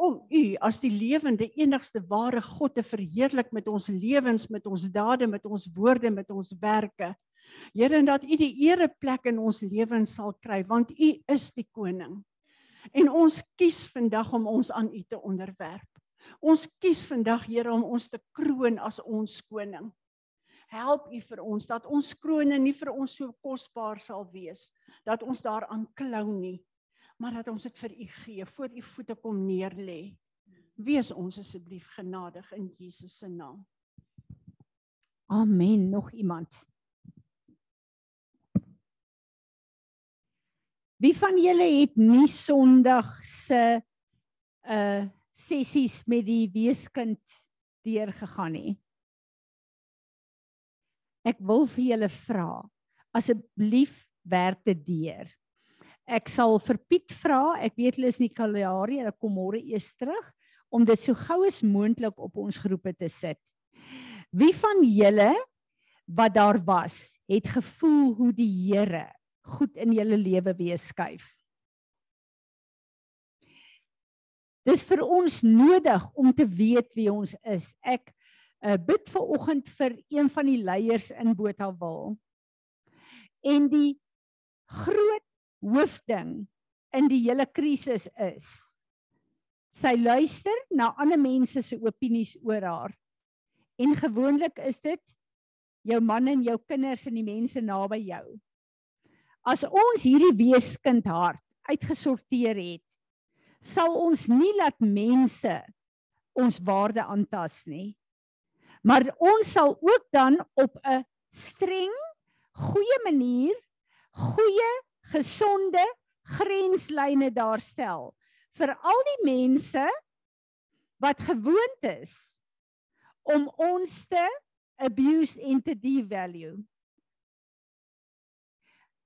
om u as die lewende enigste ware God te verheerlik met ons lewens, met ons dade, met ons woorde, met ons werke. Here en dat u die ereplek in ons lewens sal kry want u is die koning. En ons kies vandag om ons aan u te onderwerp. Ons kies vandag Here om ons te kroon as ons koning. Help u vir ons dat ons krone nie vir ons so kosbaar sal wees dat ons daaraan klou nie, maar dat ons dit vir u gee, voor u voete kom neerlê. Wees ons asseblief genadig in Jesus se naam. Amen. Nog iemand? Wie van julle het nie Sondag se uh sessies met die weeskind deurgegaan nie? Ek wil vir julle vra, asseblief werk dit deur. Ek sal vir Piet vra, ek weet hulle is in die Kalahari, hulle kom môre eers terug om dit so gou as moontlik op ons groepe te sit. Wie van julle wat daar was, het gevoel hoe die Here goed in julle lewe weer skuif? Dis vir ons nodig om te weet wie ons is. Ek uh, bid ver oggend vir een van die leiers in Botawil. En die groot hoofding in die hele krisis is sy luister na ander mense se opinies oor haar. En gewoonlik is dit jou man en jou kinders en die mense naby jou. As ons hierdie weeskind hart uitgesorteer het, sal ons nie laat mense ons waarde aantas nie. Maar ons sal ook dan op 'n streng, goeie manier, goeie gesonde grenslyne daarstel vir al die mense wat gewoond is om ons te abuse en te devalue.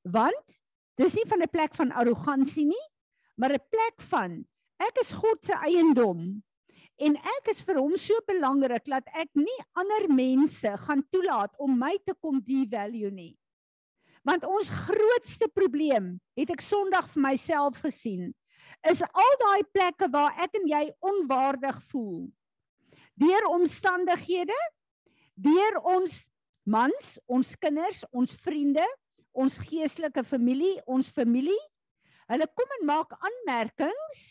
Want dis nie van 'n plek van arrogansie nie, maar 'n plek van ek is God se eiendom en ek is vir hom so belangrik dat ek nie ander mense gaan toelaat om my te kom devalue nie. Want ons grootste probleem, het ek Sondag vir myself gesien, is al daai plekke waar ek en jy onwaardig voel. Deur omstandighede, deur ons mans, ons kinders, ons vriende, ons geestelike familie, ons familie, hulle kom en maak aanmerkings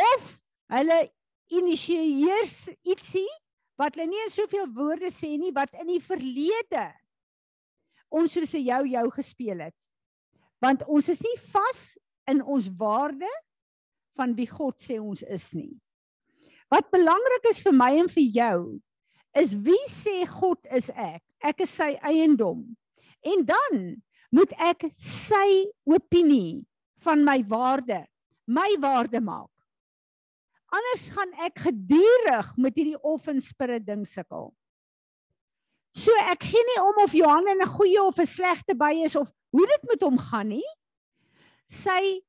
of hulle initieer ietsie wat hulle nie in soveel woorde sê nie wat in die verlede ons soos 'n jou jou gespeel het. Want ons is nie vas in ons waarde van wie God sê ons is nie. Wat belangrik is vir my en vir jou is wie sê God is ek? Ek is sy eiendom. En dan moet ek sy opinie van my waarde my waarde maak. Anders gaan ek gedurig met hierdie offenspirit ding sukkel. So ek gee nie om of Johan 'n goeie of 'n slegte by is of hoe dit met hom gaan nie. Sy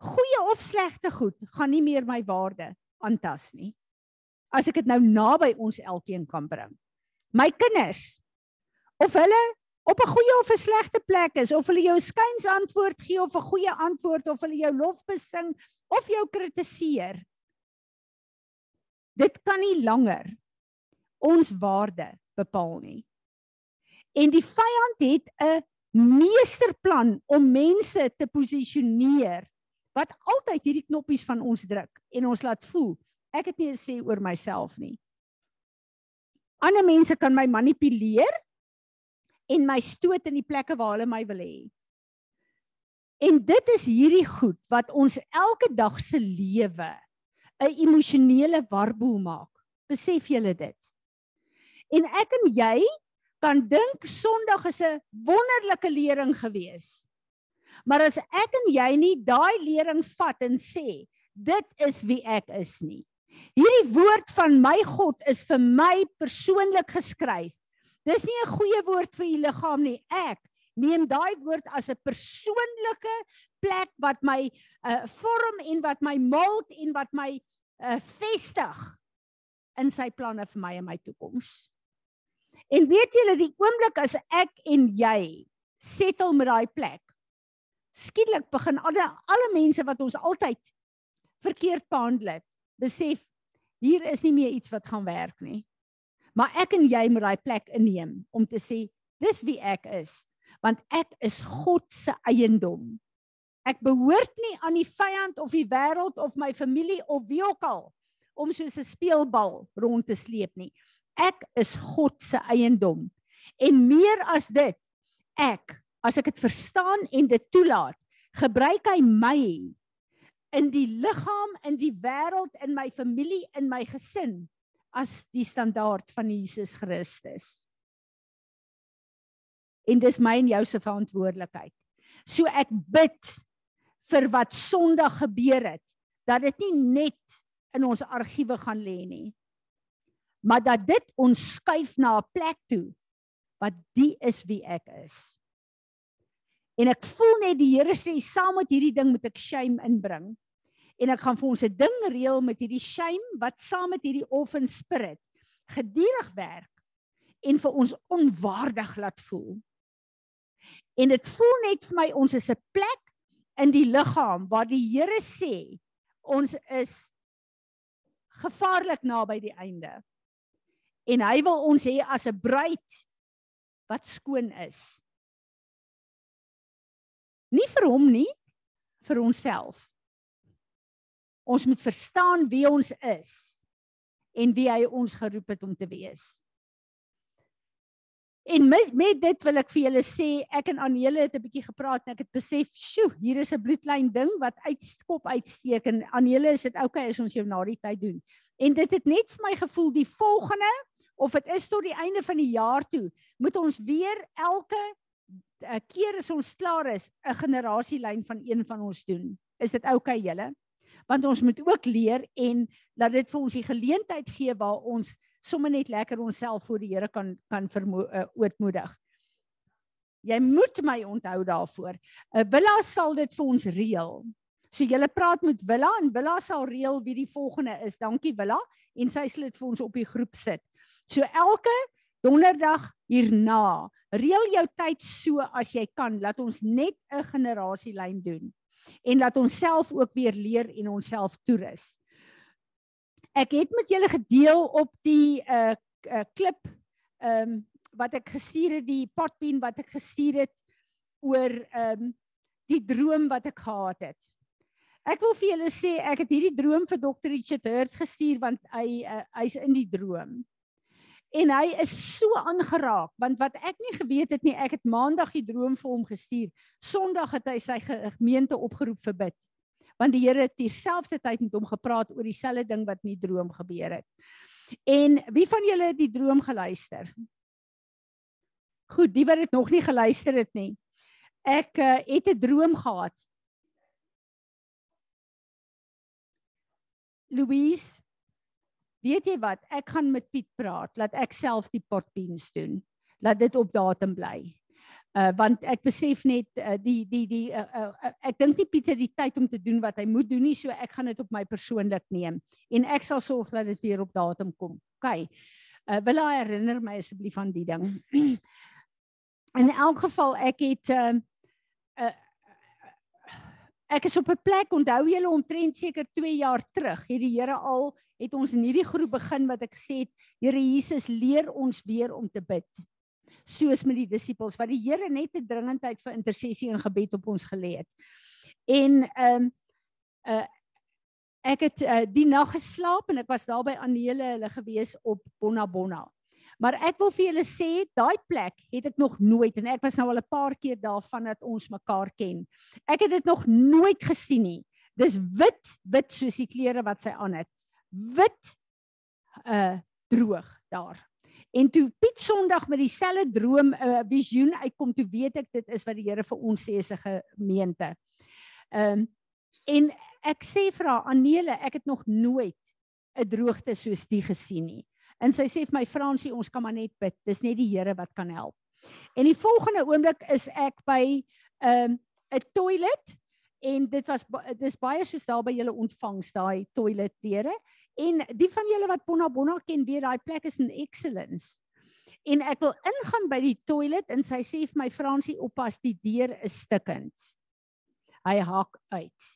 goeie of slegte goed gaan nie meer my waarde aantas nie. As ek dit nou naby ons elkeen kan bring. My kinders of hulle op 'n goeie of 'n slegte plek is of hulle jou skuins antwoord gee of 'n goeie antwoord of hulle jou lof besing of jou kritiseer. Dit kan nie langer ons waarde bepaal nie. En die vyand het 'n meesterplan om mense te posisioneer wat altyd hierdie knoppies van ons druk en ons laat voel ek het nie 'n sê oor myself nie. Ander mense kan my manipuleer en my stoot in die plekke waar hulle my wil hê. En dit is hierdie goed wat ons elke dag se lewe 'n emosionele warboel maak. Besef julle dit? En ek en jy kan dink Sondag is 'n wonderlike lering gewees. Maar as ek en jy nie daai lering vat en sê dit is wie ek is nie. Hierdie woord van my God is vir my persoonlik geskryf. Dis nie 'n goeie woord vir die liggaam nie. Ek neem daai woord as 'n persoonlike plek wat my uh, vorm en wat my mold en wat my uh, vestig in sy planne vir my en my toekoms. En weet julle die oomblik as ek en jy settle met daai plek. Skielik begin alle alle mense wat ons altyd verkeerd behandel het, besef hier is nie meer iets wat gaan werk nie. Maar ek en jy moet daai plek inneem om te sê dis wie ek is, want ek is God se eiendom. Ek behoort nie aan die vyand of die wêreld of my familie of wie ook al om soos 'n speelbal rond te sleep nie. Ek is God se eiendom. En meer as dit, ek, as ek dit verstaan en dit toelaat, gebruik hy my in die liggaam, in die wêreld, in my familie, in my gesin as die standaard van Jesus Christus. En dis my en jou se verantwoordelikheid. So ek bid vir wat Sondag gebeur het, dat dit nie net in ons argiewe gaan lê nie, maar dat dit ons skuif na 'n plek toe wat die is wie ek is. En ek voel net die Here sê saam met hierdie ding moet ek shame inbring en ek gaan vir ons 'n ding reël met hierdie shame wat saam met hierdie orphan spirit gedurig werk en vir ons onwaardig laat voel. En dit voel net vir my ons is 'n plek in die liggaam waar die Here sê ons is gevaarlik naby die einde. En hy wil ons hê as 'n bruid wat skoon is. Nie vir hom nie, vir onsself. Ons moet verstaan wie ons is en wie hy ons geroep het om te wees. En met, met dit wil ek vir julle sê, ek en Anele het 'n bietjie gepraat en ek het besef, "Sjoe, hier is 'n bloedlyn ding wat uitskop uitsteek en Anele, is dit oukei okay as ons jou na die tyd doen?" En dit het net vir my gevoel die volgende of dit is tot die einde van die jaar toe, moet ons weer elke uh, keer as ons klaar is, 'n generasielyn van een van ons doen. Is dit oukei okay, julle? want ons moet ook leer en dat dit vir ons die geleentheid gee waar ons sommer net lekker onsself voor die Here kan kan uh, ootmoedig. Jy moet my onthou daarvoor. uh, Willa sal dit vir ons reël. So jy praat met Willa en Willa sal reël wie die volgende is. Dankie Willa en sy sal dit vir ons op die groep sit. So elke donderdag hierna, reël jou tyd so as jy kan, laat ons net 'n generasielyn doen en laat ons self ook weer leer en onsself toerus. Ek het met julle gedeel op die uh, uh klip ehm um, wat ek gestuur het die potpien wat ek gestuur het oor ehm um, die droom wat ek gehad het. Ek wil vir julle sê ek het hierdie droom vir Dr. Richard Hurt gestuur want hy uh, hy's in die droom. En hy is so aangeraak want wat ek nie geweet het nie, ek het maandag die droom vir hom gestuur. Sondag het hy sy gemeente opgeroep vir bid. Want die Here het dieselfde tyd met hom gepraat oor dieselfde ding wat in die droom gebeur het. En wie van julle het die droom geluister? Goed, die wat dit nog nie geluister het nie. Ek uh, het 'n droom gehad. Louise, weet jy wat, ek gaan met Piet praat, laat ek self die potbeans doen. Laat dit op datum bly. Uh want ek besef net uh, die die die uh, uh, uh, ek dink nie Piet het die tyd om te doen wat hy moet doen nie, so ek gaan dit op my persoonlik neem en ek sal sorg dat dit weer op datum kom. OK. Uh wil hy herinner my asseblief aan die ding. In elk geval ek het uh, uh ek is op 'n plek onthou julle omtrent seker 2 jaar terug het die Here al het ons in hierdie groep begin wat ek gesê het, Here Jesus leer ons weer om te bid. Soos met die disippels wat die Here net 'n dringendheid vir intersessie en gebed op ons gelê het. En ehm um, uh ek het uh, die nag geslaap en ek was daar by Anele hulle gewees op Bonnabonna. Maar ek wil vir julle sê, daai plek het ek nog nooit en ek was nou al 'n paar keer daar vandat ons mekaar ken. Ek het dit nog nooit gesien nie. Dis wit, wit soos die klere wat sy aan het wit uh droog daar. En toe Piet Sondag met dieselfde droom 'n uh, visioen uitkom, toe weet ek dit is wat die Here vir ons sê se gemeente. Ehm um, en ek sê vir haar Anele, ek het nog nooit 'n droogte soos die gesien nie. En sy sê vir my Fransie, ons kan maar net bid. Dis net die Here wat kan help. En die volgende oomblik is ek by ehm um, 'n toilet en dit was dis baie soos daar by julle ontvangs daai toilet deure en die van julle wat Bonna Bonna ken weet daai plek is in excellence en ek wil ingaan by die toilet en sy sê vir my Fransie oppas die deur is stikkend hy hak uit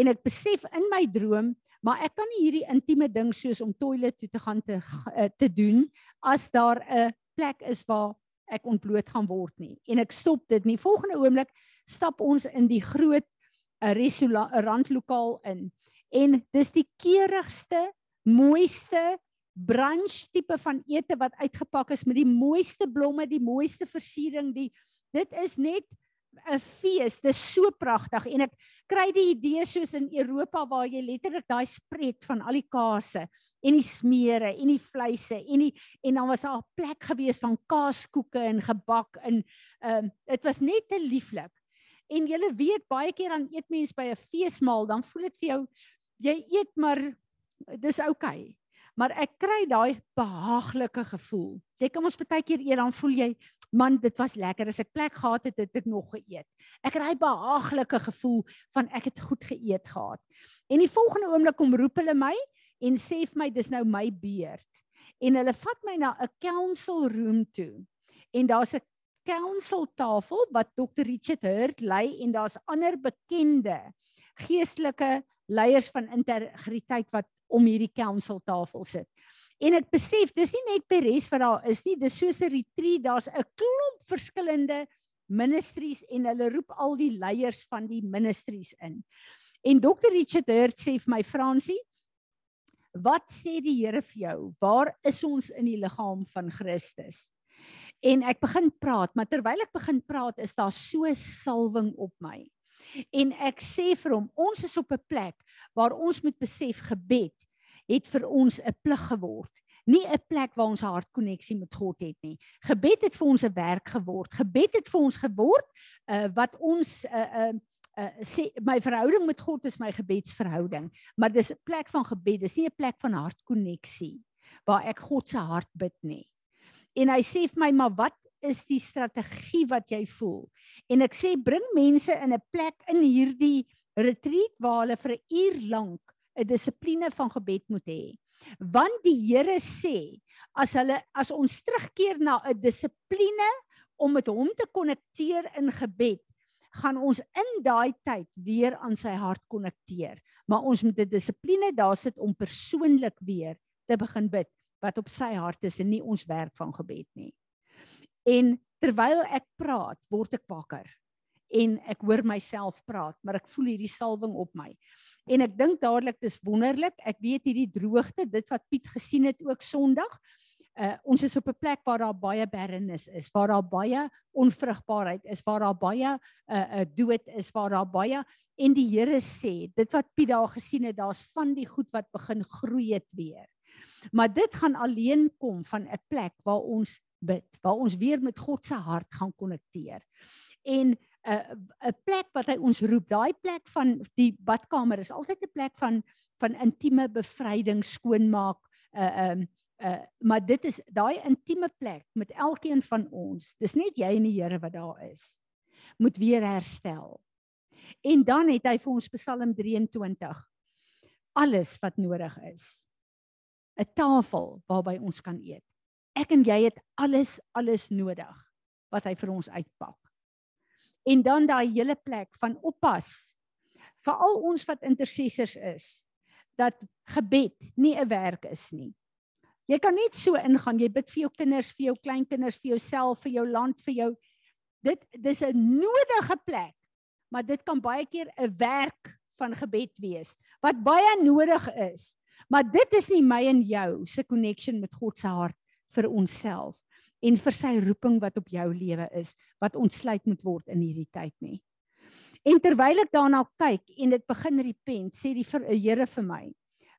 en ek besef in my droom Maar ek kan nie hierdie intieme ding soos om toilet toe te gaan te uh, te doen as daar 'n plek is waar ek ontbloot gaan word nie. En ek stop dit nie. Volgende oomblik stap ons in die groot uh, restaurantlokaal in. En dis die keurigste, mooiste brunch tipe van ete wat uitgepak is met die mooiste blomme, die mooiste versiering, die dit is net 'n fees. Dit is so pragtig en ek kry die idee soos in Europa waar jy letterlik daai spread van al die kase en die smeere en die vleise en die en dan was daar 'n plek gewees van kaaskoeke en gebak en ehm um, dit was net te lieflik. En jy weet baie keer dan eet mense by 'n feesmaal, dan voel dit vir jou jy eet maar dis oukei. Okay maar ek kry daai behaaglike gevoel. Jy kan ons baie keer eet dan voel jy man dit was lekker as ek plek gehad het het ek nog geëet. Ek kry behaaglike gevoel van ek het goed geëet gehad. En die volgende oomblik kom roep hulle my en sê vir my dis nou my beurt. En hulle vat my na 'n council room toe. En daar's 'n council tafel wat Dr Richard Hurt lei en daar's ander bekende geestelike leiers van integriteit wat om hierdie council tafel sit. En ek besef dis nie net Peres wat daar is nie, dis soos 'n retreat, daar's 'n klomp verskillende ministries en hulle roep al die leiers van die ministries in. En Dr Richard Hurt sê vir my Fransie, wat sê die Here vir jou? Waar is ons in die liggaam van Christus? En ek begin praat, maar terwyl ek begin praat, is daar so salwing op my. En ek sê vir hom, ons is op 'n plek waar ons moet besef gebed het vir ons 'n plig geword. Nie 'n plek waar ons hartkonneksie met God het nie. Gebed het vir ons 'n werk geword. Gebed het vir ons geword uh, wat ons 'n uh, 'n uh, uh, sê my verhouding met God is my gebedsverhouding, maar dis 'n plek van gebed, dis nie 'n plek van hartkonneksie waar ek God se hart bid nie. En hy sê vir my, maar wat is die strategie wat jy voel? En ek sê bring mense in 'n plek in hierdie retreat waar hulle vir 'n uur lank 'n dissipline van gebed moet hê. Want die Here sê as hulle as ons terugkeer na 'n dissipline om met hom te konnekteer in gebed, gaan ons in daai tyd weer aan sy hart konnekteer. Maar ons moet 'n dissipline daar sit om persoonlik weer te begin bid wat op sy hart is en nie ons werk van gebed nie. En terwyl ek praat, word ek wakker en ek hoor myself praat, maar ek voel hierdie salwing op my. En ek dink dadelik dis wonderlik. Ek weet hierdie droogte, dit wat Piet gesien het ook Sondag. Uh ons is op 'n plek waar daar baie barrenness is, waar daar baie onvrugbaarheid is, waar daar baie uh, uh dood is, waar daar baie en die Here sê, dit wat Piet daar gesien het, daar's van die goed wat begin groei het weer. Maar dit gaan alleen kom van 'n plek waar ons bid, waar ons weer met God se hart gaan konnekteer. En 'n uh, 'n plek wat hy ons roep, daai plek van die badkamer is altyd 'n plek van van intieme bevryding, skoonmaak, uh um uh maar dit is daai intieme plek met elkeen van ons. Dis net jy en die Here wat daar is. Moet weer herstel. En dan het hy vir ons Psalm 23 alles wat nodig is. 'n Tafel waarby ons kan eet ek en jy het alles alles nodig wat hy vir ons uitpak. En dan daai hele plek van oppas vir al ons wat intercessors is dat gebed nie 'n werk is nie. Jy kan net so ingaan, jy bid vir jou kinders, vir jou kleinkinders, vir jouself, vir jou land, vir jou dit dis 'n nodige plek. Maar dit kan baie keer 'n werk van gebed wees wat baie nodig is. Maar dit is nie my en jou se connection met God se hart vir onsself en vir sy roeping wat op jou lewe is wat ontsluit moet word in hierdie tyd nie. En terwyl ek daarna kyk en dit begin repent, sê die Here vir my: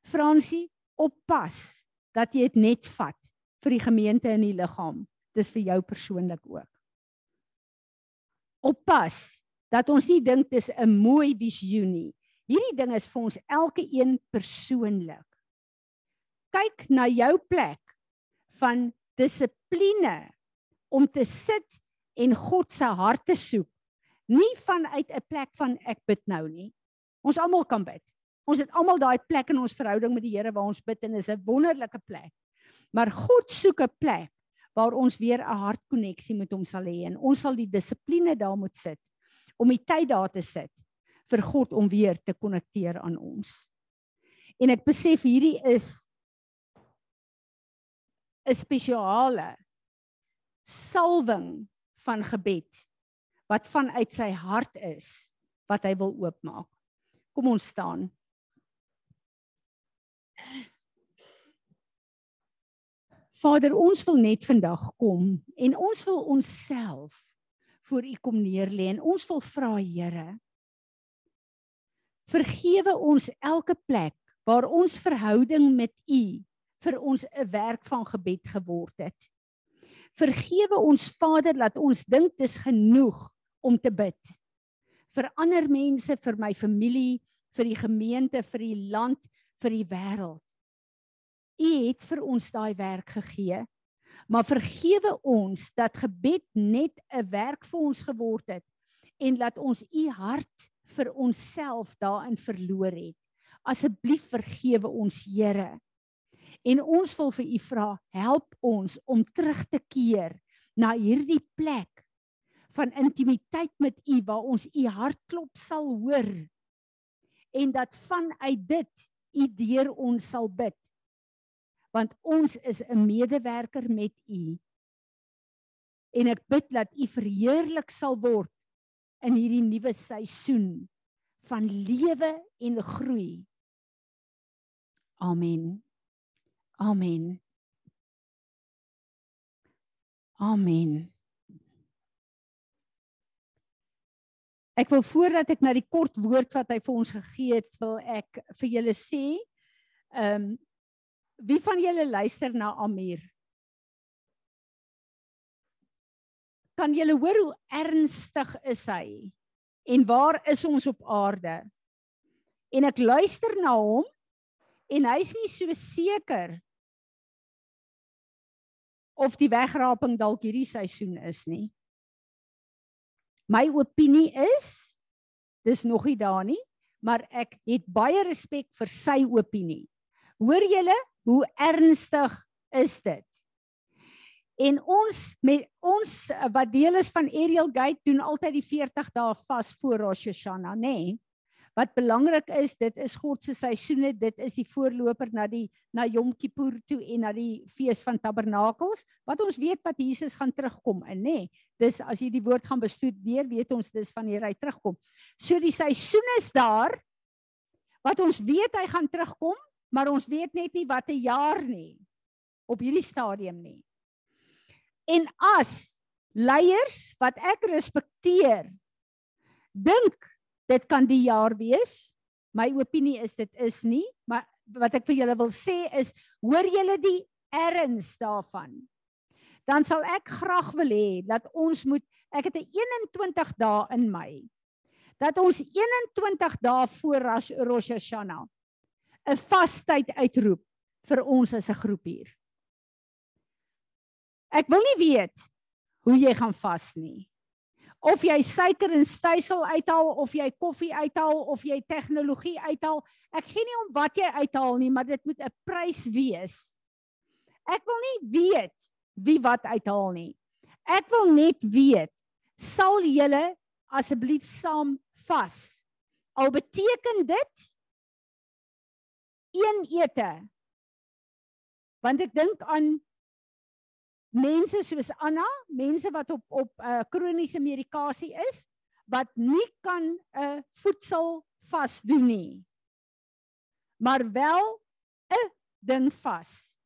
"Fransie, oppas dat jy dit net vat vir die gemeente in die liggaam. Dis vir jou persoonlik ook. Oppas dat ons nie dink dis 'n mooi visioenie. Hierdie ding is vir ons elke een persoonlik. Kyk na jou plek van dissipline om te sit en God se hart te soek. Nie vanuit 'n plek van ek bid nou nie. Ons almal kan bid. Ons het almal daai plek in ons verhouding met die Here waar ons bid en is 'n wonderlike plek. Maar God soek 'n plek waar ons weer 'n hartkonneksie met hom sal hê en ons sal die dissipline daar moet sit om die tyd daar te sit vir God om weer te konnekteer aan ons. En ek besef hierdie is 'n spesiale salwing van gebed wat vanuit sy hart is wat hy wil oopmaak. Kom ons staan. Vader, ons wil net vandag kom en ons wil onsself voor U kom neerlê en ons wil vra Here vergewe ons elke plek waar ons verhouding met U vir ons 'n werk van gebed geword het. Vergewe ons Vader dat ons dink dis genoeg om te bid. Vir ander mense, vir my familie, vir die gemeente, vir die land, vir die wêreld. U het vir ons daai werk gegee. Maar vergewe ons dat gebed net 'n werk vir ons geword het en dat ons u hart vir onsself daarin verloor het. Asseblief vergewe ons Here. En ons wil vir u vra, help ons om terug te keer na hierdie plek van intimiteit met u waar ons u hartklop sal hoor en dat vanuit dit u deur ons sal bid. Want ons is 'n medewerker met u. En ek bid dat u verheerlik sal word in hierdie nuwe seisoen van lewe en groei. Amen amen amen Ek wil voordat ek na die kort woord wat hy vir ons gegee het, wil ek vir julle sê, ehm um, wie van julle luister na Amir? Kan julle hoor hoe ernstig is hy? En waar is ons op aarde? En ek luister na hom en hy's nie so seker of die wegraping dalk hierdie seisoen is nie. My opinie is dis nog nie daar nie, maar ek het baie respek vir sy opinie. Hoor julle hoe ernstig is dit? En ons met ons wat deel is van Ariel Gate doen altyd die 40 dae vas voor Rosh Hashanah, nê? Nee? Wat belangrik is, dit is God se seisoene, dit is die voorloper na die na Yom Kippur toe en na die fees van Tabernakels, wat ons weet wat Jesus gaan terugkom in, nê. Dis as jy die woord gaan bestudeer, weet ons dis wanneer hy terugkom. So die seisoen is daar wat ons weet hy gaan terugkom, maar ons weet net nie watter jaar nie op hierdie stadium nie. En as leiers wat ek respekteer dink dit kan die jaar wees. My opinie is dit is nie, maar wat ek vir julle wil sê is hoor julle die erns daarvan. Dan sal ek graag wil hê dat ons moet ek het 'n 21 dae in my. Dat ons 21 dae voor Rosh Hashanah 'n vastyd uitroep vir ons as 'n groep hier. Ek wil nie weet hoe jy gaan vas nie of jy suiker en stysel uithaal of jy koffie uithaal of jy tegnologie uithaal. Ek gee nie om wat jy uithaal nie, maar dit moet 'n prys wees. Ek wil nie weet wie wat uithaal nie. Ek wil net weet sal julle asseblief saam vas. Al beteken dit een ete. Want ek dink aan mense soos Anna, mense wat op op uh, kroniese medikasie is wat nie kan 'n uh, voedsel vas doen nie. Maar wel 'n ding vas.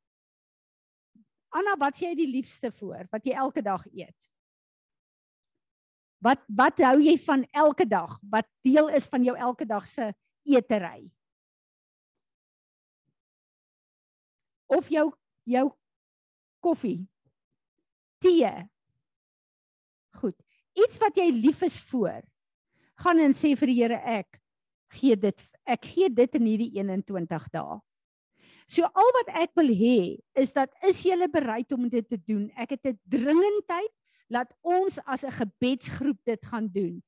Anna, wat sê jy die liefste voor wat jy elke dag eet? Wat wat hou jy van elke dag? Wat deel is van jou elke dag se eetery? Of jou jou koffie tee. Goed. Iets wat jy lief is voor. Gaan en sê vir die Here ek gee dit ek gee dit in hierdie 21 dae. So al wat ek wil hê is dat is jy bereid om dit te doen? Ek het 'n dringendheid dat ons as 'n gebedsgroep dit gaan doen.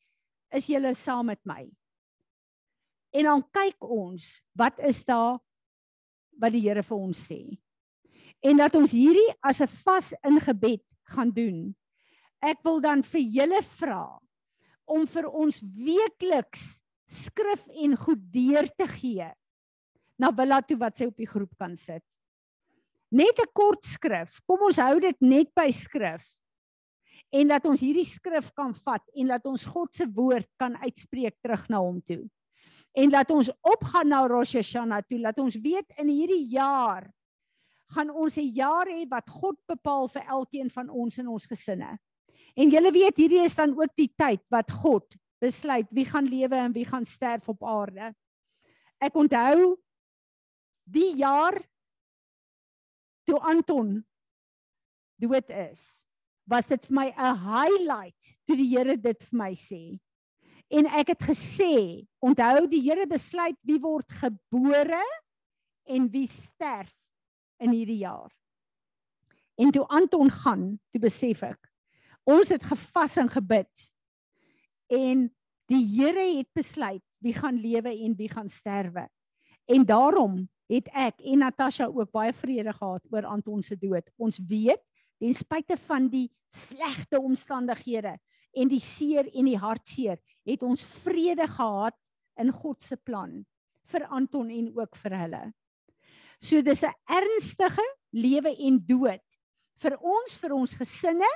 Is jy saam met my? En dan kyk ons, wat is daar wat die Here vir ons sê? En dat ons hierdie as 'n vas in gebed gaan doen. Ek wil dan vir julle vra om vir ons weekliks skrif en goed deur te gee na Willa toe wat sy op die groep kan sit. Net 'n kort skrif. Kom ons hou dit net by skrif. En dat ons hierdie skrif kan vat en dat ons God se woord kan uitspreek terug na hom toe. En laat ons opgaan na Rosh Hashanah toe, laat ons weet in hierdie jaar gaan ons 'n jaar hê wat God bepaal vir elkeen van ons in ons gesinne. En julle weet hierdie is dan ook die tyd wat God besluit wie gaan lewe en wie gaan sterf op aarde. Ek onthou die jaar toe Anton dood is, was dit vir my 'n highlight toe die Here dit vir my sê. En ek het gesê, onthou die Here besluit wie word gebore en wie sterf in hierdie jaar. En toe Anton gaan, toe besef ek, ons het gevas en gebid. En die Here het besluit wie gaan lewe en wie gaan sterwe. En daarom het ek en Natasha ook baie vrede gehad oor Anton se dood. Ons weet ten spyte van die slegte omstandighede en die seer en die hartseer, het ons vrede gehad in God se plan vir Anton en ook vir hulle. So dis 'n ernstige lewe en dood vir ons vir ons gesinne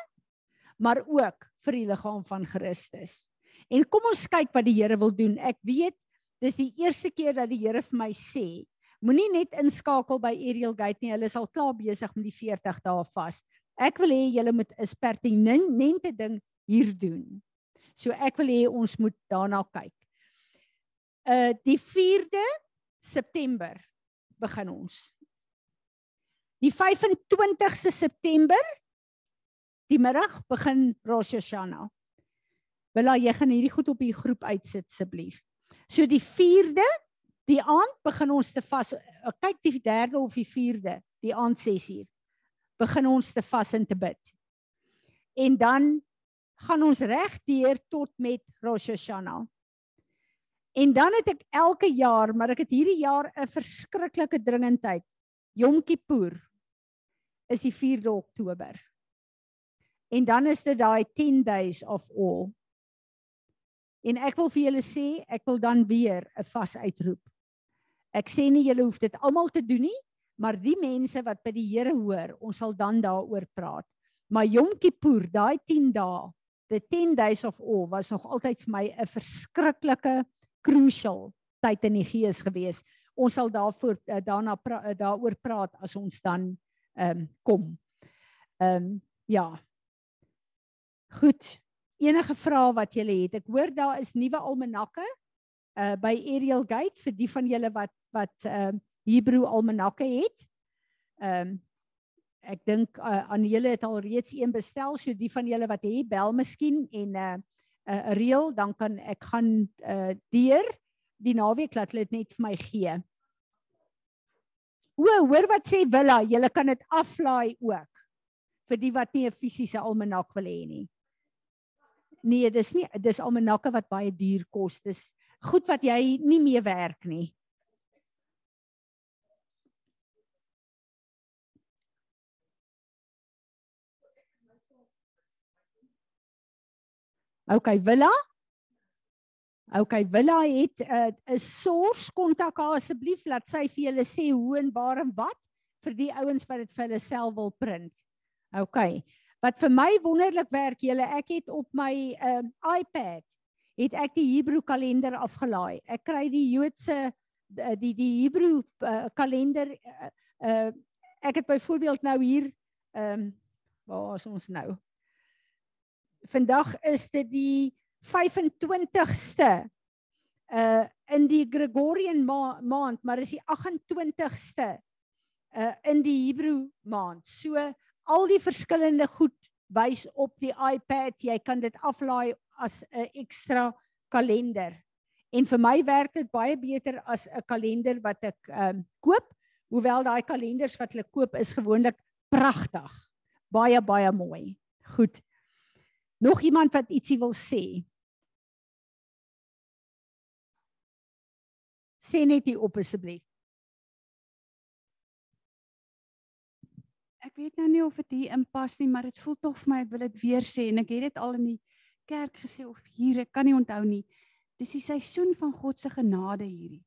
maar ook vir die liggaam van Christus. En kom ons kyk wat die Here wil doen. Ek weet dis die eerste keer dat die Here vir my sê, moenie net inskakel by Ariel Gate nie. Hulle is al klaar besig met die 40 dae vas. Ek wil hê julle moet 'n pertinente ding hier doen. So ek wil hê ons moet daarna kyk. Uh die 4de September begin ons. Die 25ste September die middag begin Rosh Hashanah. Wil jy gaan hierdie goed op die groep uitsit asseblief. So die 4de die aand begin ons te vas. Kyk die 3de of die 4de, die aand 6uur. Begin ons te vas en te bid. En dan gaan ons reg deur tot met Rosh Hashanah. En dan het ek elke jaar, maar ek het hierdie jaar 'n verskriklike dringendheid. Yom Kippur is die 4de Oktober. En dan is dit daai 10 days of all. En ek wil vir julle sê, ek wil dan weer 'n vas uitroep. Ek sê nie julle hoef dit almal te doen nie, maar die mense wat by die Here hoor, ons sal dan daaroor praat. Maar Yom Kippur, daai 10 dae, the 10 days of all was nog altyd vir my 'n verskriklike crucial tyd in die gees gewees. Ons sal daarvoor uh, daarna pra, uh, daaroor praat as ons dan ehm um, kom. Ehm um, ja. Goed. Enige vrae wat julle het. Ek hoor daar is nuwe almanakke uh by Ariel Gate vir die van julle wat wat ehm uh, Hebreë almanakke het. Ehm um, ek dink uh, aan julle het al reeds een bestel, so die van julle wat het, bel miskien en uh uh, reël, dan kan ek gaan uh deur die naweek laat hulle dit net vir my gee. O, hoor wat sê Willa, jy kan dit aflaai ook vir die wat nie 'n fisiese almanak wil hê nie. Nee, dis nie dis almanakke wat baie duur kos. Dis goed wat jy nie mee werk nie. Okay, Willa. Okay, Willa het 'n uh, 'n source kontak haar asseblief laat sy vir julle sê hoe en waar en wat vir die ouens wat dit vir hulle self wil print. Okay. Wat vir my wonderlik werk, julle, ek het op my uh, iPad het ek die Hebreë kalender afgelaai. Ek kry die Joodse uh, die die Hebreë uh, kalender uh, uh, ek het byvoorbeeld nou hier ehm um, waar is ons nou? Vandag is dit die 25ste uh in die Gregorian ma maand, maar is die 28ste uh in die Hebreë maand. So al die verskillende goed wys op die iPad. Jy kan dit aflaai as 'n ekstra kalender. En vir my werk dit baie beter as 'n kalender wat ek ehm um, koop, hoewel daai kalenders wat hulle koop is gewoonlik pragtig. Baie baie mooi. Goed. Nog iemand wat ietsie wil sê? Sê net hier op asseblief. Ek weet nou nie of dit hier inpas nie, maar dit voel tog vir my ek wil dit weer sê en ek het dit al in die kerk gesê of hier, ek kan nie onthou nie. Dis die seisoen van God se genade hierdie.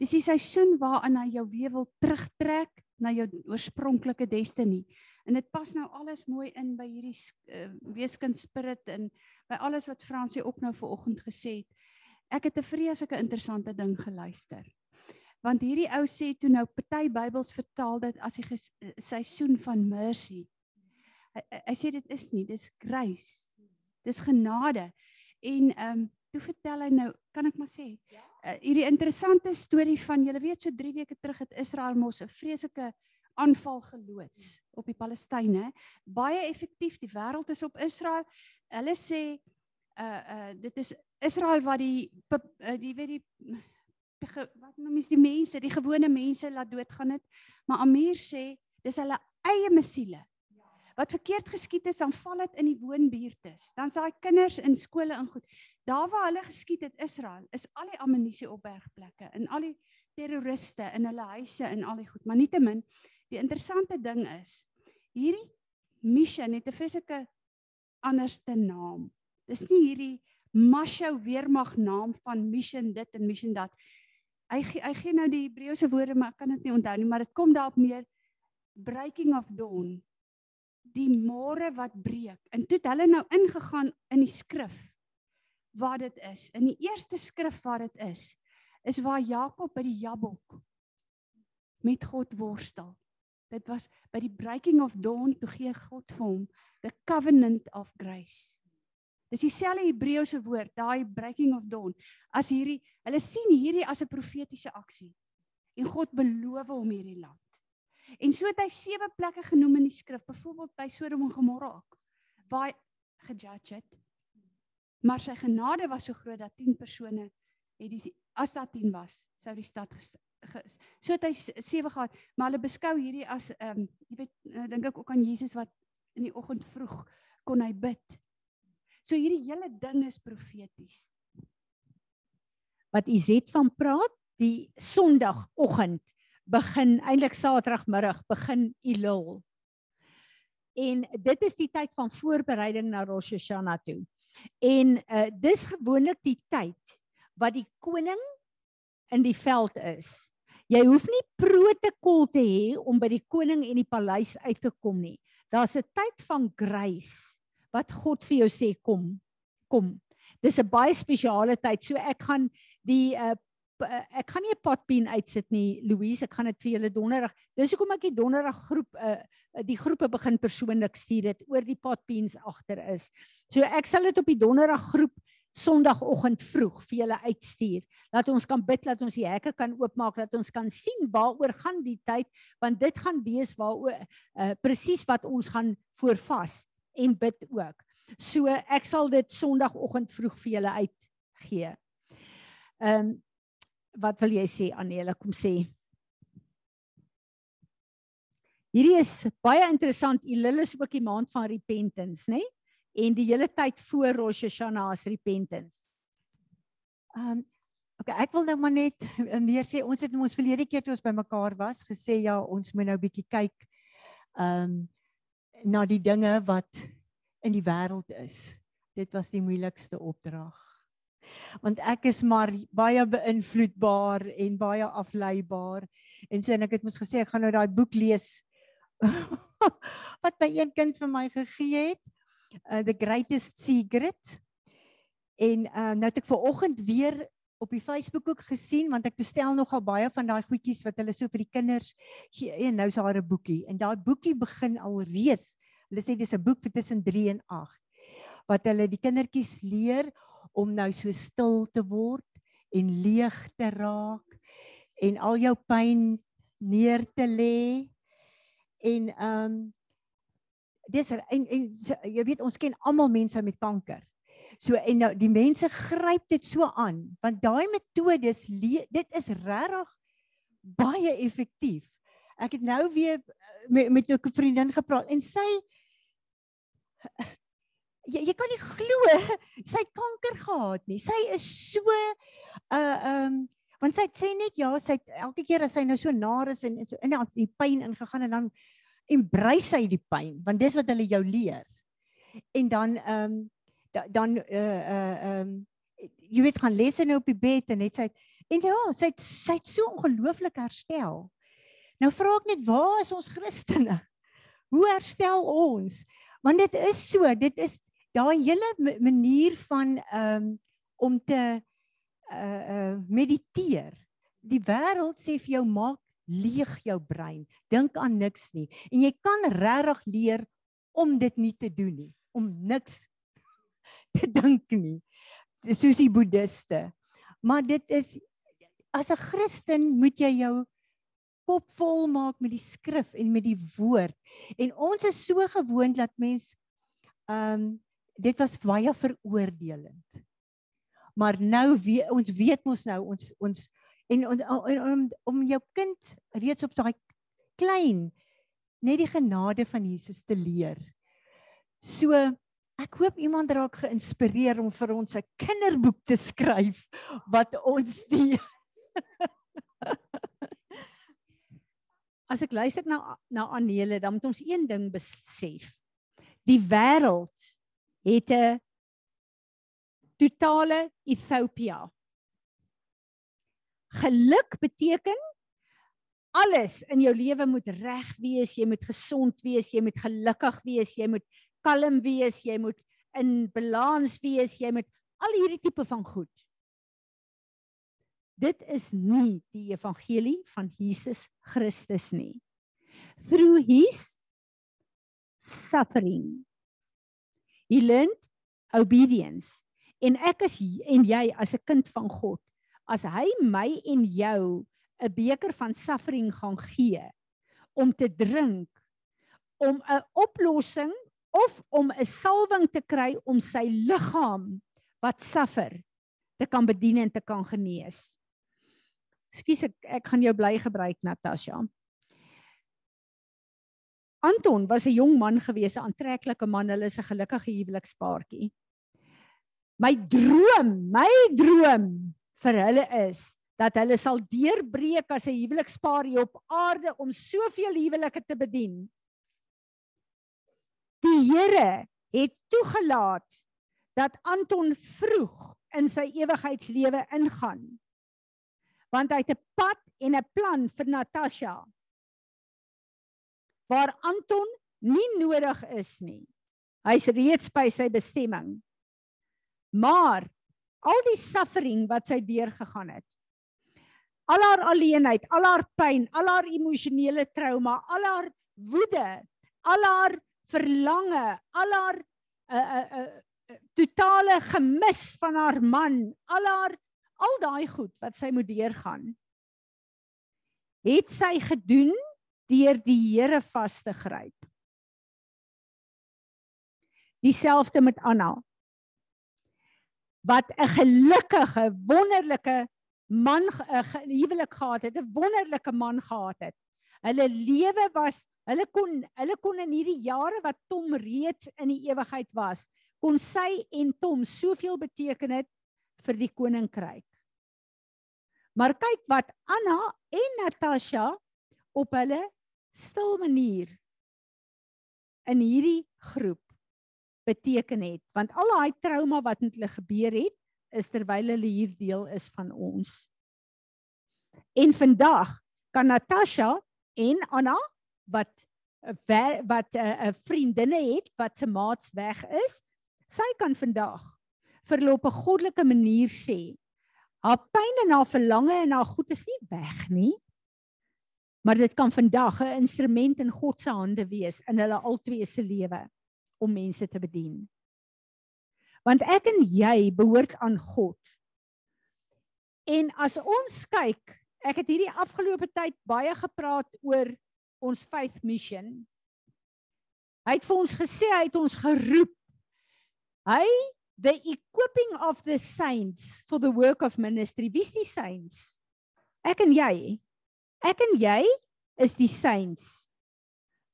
Dis die seisoen waaraan hy jou weer wil terugtrek na jou oorspronklike destiny. En dit pas nou alles mooi in by hierdie uh, weeskind spirit en by alles wat Fransie ook nou vanoggend gesê het. Ek het 'n vreeslike interessante ding geluister. Want hierdie ou sê toe nou party Bybels vertaal dit as die eh, seisoen van mercy. Hy, hy sê dit is nie, dis grace. Dis genade. En ehm um, toe vertel hy nou, kan ek maar sê, uh, hierdie interessante storie van julle weet so 3 weke terug het Israel mos 'n vreeslike aanval geloods op die Palestynë. Baie effektief, die wêreld is op Israel. Hulle sê uh uh dit is Israel wat die uh, die weet die wat noem mens die mense, die gewone mense laat doodgaan het. Maar Amir sê dis hulle eie mesiele. Wat verkeerd geskied is, dan val dit in die woonbuurtes. Dan's daai kinders in skole in goed. Daar waar hulle geskied het Israel, is al die ammunisie op bergplekke en al die terroriste in hulle huise en al die goed. Maar nietemin, die interessante ding is, hierdie mission het 'n fisieke anderste naam. Dis nie hierdie Mashou weermag naam van mission dit en mission dat. Hy hy gee nou die Hebreëse woorde, maar ek kan dit nie onthou nie, maar dit kom daarop neer breaking of dawn. Die môre wat breek. En toe het hulle nou ingegaan in die skrif wat dit is. In die eerste skrif wat dit is, is waar Jakob by die Jabok met God worstel. Dit was by die breaking of dawn toe gee God vir hom the covenant of grace. Dis dieselfde Hebreëse woord, daai breaking of dawn, as hierdie hulle sien hierdie as 'n profetiese aksie. En God beloof hom hierdie land. En so het hy sewe plekke genoem in die skrif, byvoorbeeld by Sodom en Gomorra ook, waar gejudge het Maar sy genade was so groot dat 10 persone het die as daar 10 was, sou die stad ges, ges, so het hy sewe gehad, maar hulle beskou hierdie as ehm um, jy weet uh, dink ek ook aan Jesus wat in die oggend vroeg kon hy bid. So hierdie hele ding is profeties. Wat Izet van praat, die Sondagoggend begin eintlik Saterdagmiddag begin Elul. En dit is die tyd van voorbereiding na Rosh Hashanah toe. En uh dis gewoonlik die tyd wat die koning in die veld is. Jy hoef nie protokol te hê om by die koning en die paleis uit te kom nie. Daar's 'n tyd van grace wat God vir jou sê kom. Kom. Dis 'n baie spesiale tyd. So ek gaan die uh ek kan nie 'n potpien uitsit nie Louise ek gaan dit vir julle donderdag dis hoekom ek die donderdag groep uh, die groepe begin persoonlik stuur dit oor die potpiens agter is so ek sal dit op die donderdag groep Sondagoggend vroeg vir julle uitstuur. Dat ons kan bid dat ons die hekke kan oopmaak dat ons kan sien waaroor gaan die tyd want dit gaan wees waaroor uh, presies wat ons gaan voorvas en bid ook. So ek sal dit Sondagoggend vroeg vir julle uitgee. Ehm um, wat wil jy sê Anela kom sê. Hierdie is baie interessant. Elil is ook die maand van repentance nê en die hele tyd voor Rosh Hashanah is repentance. Ehm um, okay ek wil nou maar net meer sê ons het ons verlede keer toe ons bymekaar was gesê ja ons moet nou bietjie kyk ehm um, na die dinge wat in die wêreld is. Dit was die moeilikste opdrag. Want ek is maar baie beïnvloedbaar en baie afleibaar. En so en ek het mos gesê ek gaan nou daai boek lees wat my een kind vir my gegee het uh, the greatest secret. En uh, nou het ek ver oggend weer op die Facebook ook gesien want ek bestel nogal baie van daai goedjies wat hulle so vir die kinders gee. En nou is daar 'n boekie. En daai boekie begin al reeds hulle sê dis 'n boek vir tussen 3 en 8 wat hulle die kindertjies leer om nou so stil te word en leeg te raak en al jou pyn neer te lê. En ehm um, dis en, en jy weet ons ken almal mense met kanker. So en nou die mense gryp dit so aan want daai metodes dit is regtig baie effektief. Ek het nou weer eh, met, met 'n vriendin gepraat en sy jy, jy kan nie glo sy het kanker gehad nie. Sy is so uh um want sy sê net ja, sy elke keer as sy nou so nar is en so in die pyn ingegaan en dan embrace sy die pyn want dis wat hulle jou leer. En dan um da, dan uh uh um jy weet gaan lesse nou op die bed en net sy En ja, sy het sy het so ongelooflik herstel. Nou vra ek net waar is ons Christene? Hoe herstel ons? Want dit is so, dit is daai hele manier van ehm um, om te uh uh mediteer. Die wêreld sê vir jou maak leeg jou brein. Dink aan niks nie. En jy kan regtig leer om dit nie te doen nie, om niks te dink nie. Soos die boeddiste. Maar dit is as 'n Christen moet jy jou kop vol maak met die skrif en met die woord. En ons is so gewoond dat mens ehm um, dit was baie veroordelend. Maar nou weet ons weet mos nou ons ons en om om jou kind reeds op daai klein net die genade van Jesus te leer. So ek hoop iemand raak geïnspireer om vir ons 'n kinderboek te skryf wat ons die as ek luister na na Anele, dan moet ons een ding besef. Die wêreld het 'n totale Ethiopië. Geluk beteken alles in jou lewe moet reg wees, jy moet gesond wees, jy moet gelukkig wees, jy moet kalm wees, jy moet in balans wees, jy moet al hierdie tipe van goed. Dit is nie die evangelie van Jesus Christus nie. Through his suffering he learned obedience en ek is en jy as 'n kind van God as hy my en jou 'n beker van suffering gaan gee om te drink om 'n oplossing of om 'n salwing te kry om sy liggaam wat suffer te kan bedien en te kan genees. Skus ek ek gaan jou bly gebruik Natasha. Anton was 'n jong man gewees, 'n aantreklike man, hulle is 'n gelukkige huwelikspaartjie. My droom, my droom vir hulle is dat hulle sal deurbreek as 'n huwelikspaar hier op aarde om soveel huwelike te bedien. Die Here het toegelaat dat Anton vroeg in sy ewigheidslewe ingaan want hy het 'n pad en 'n plan vir Natasha waar Anton nie nodig is nie. Hy's reeds by sy bestemming. Maar al die suffering wat sy deurgegaan het. Al haar alleenheid, al haar pyn, al haar emosionele trauma, al haar woede, al haar verlange, al haar 'n uh, 'n uh, 'n uh, uh, totale gemis van haar man, al haar al daai goed wat sy moet deurgaan het sy gedoen deur die Here vas te gryp. Dieselfde met Anna. Wat 'n gelukkige, wonderlike man 'n huwelik gehad het, 'n wonderlike man gehad het. Hulle lewe was, hulle kon hulle kon in hierdie jare wat Tom reeds in die ewigheid was, kon sy en Tom soveel beteken het vir die koninkryk. Maar kyk wat Anna en Natasha op hulle stil manier in hierdie groep beteken het, want al daai trauma wat met hulle gebeur het, is terwyl hulle hier deel is van ons. En vandag kan Natasha en Anna wat wat 'n uh, vriendinne het wat se maats weg is, sy kan vandag vir hulle op 'n goddelike manier sê haar pyn en haar verlange en haar goed is nie weg nie. Maar dit kan vandag 'n instrument in God se hande wees in hulle albei se lewe om mense te bedien. Want ek en jy behoort aan God. En as ons kyk, ek het hierdie afgelope tyd baie gepraat oor ons faith mission. Hy het vir ons gesê hy het ons geroep. Hy the equipping of the saints for the work of ministry. Wie's die saints? Ek en jy. Ek en jy is die saints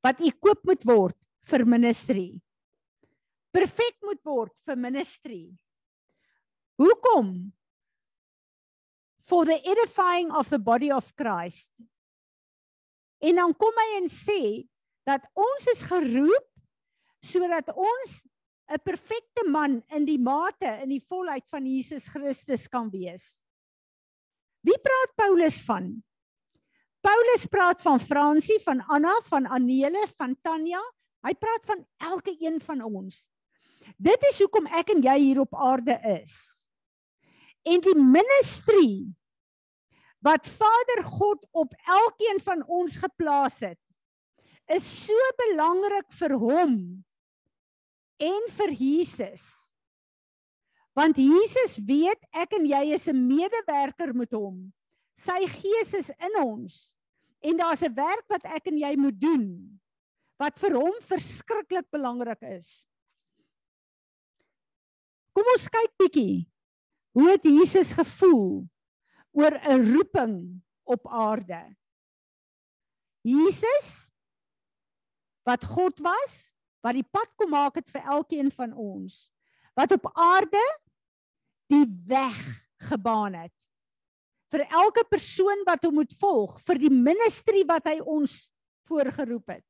wat equip moet word vir ministry. Perfek moet word vir ministry. Hoekom? For the edifying of the body of Christ. En dan kom hy en sê dat ons is geroep sodat ons 'n perfekte man in die mate in die volheid van Jesus Christus kan wees. Wie praat Paulus van? Paulus praat van Fransie, van Anna, van Anele, van Tanya. Hy praat van elke een van ons. Dit is hoekom ek en jy hier op aarde is. En die ministry wat Vader God op elkeen van ons geplaas het, is so belangrik vir hom en vir Jesus. Want Jesus weet ek en jy is 'n medewerker met hom. Sy gees is in ons en daar's 'n werk wat ek en jy moet doen wat vir hom verskriklik belangrik is. Kom ons kyk bietjie. Hoe het Jesus gevoel oor 'n roeping op aarde? Jesus wat God was, wat die pad kom maak het vir elkeen van ons, wat op aarde die weg gebaan het vir elke persoon wat hom moet volg, vir die ministry wat hy ons voorgeroep het.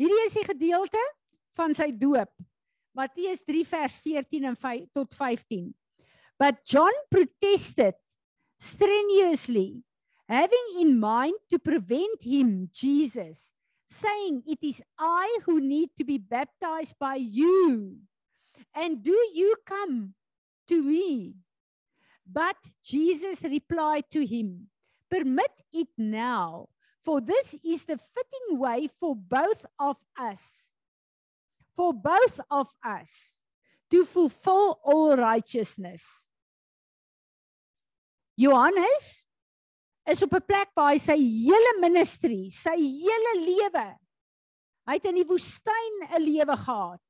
Hierdie is die gedeelte van sy doop. Matteus 3 vers 14 en 5 tot 15. But John protested strenuously, having in mind to prevent him, Jesus, saying, It is I who need to be baptized by you. And do you come to me? But Jesus replied to him, Permit it now, for this is the fitting way for both of us, for both of us to fulfill all righteousness. Johannes is op 'n plek waar hy sy hele ministry, sy hele lewe, hy het in die woestyn 'n lewe gehad.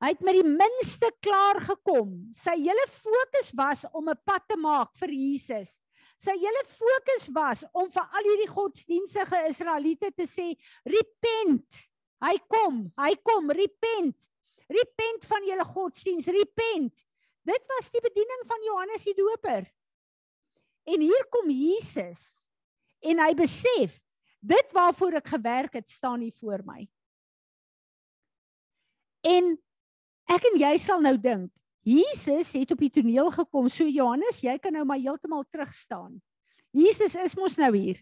Hy het met die minste klaar gekom. Sy hele fokus was om 'n pad te maak vir Jesus. Sy hele fokus was om vir al hierdie godsdienstige Israeliete te sê, "Repent." Hy kom, hy kom, repent. Repent van julle godsdiens, repent. Dit was die bediening van Johannes die Doper. En hier kom Jesus en hy besef dit waarvoor ek gewerk het staan hier voor my. En Ek en jy sal nou dink, Jesus het op die toneel gekom, so Johannes, jy kan nou maar heeltemal terug staan. Jesus is mos nou hier.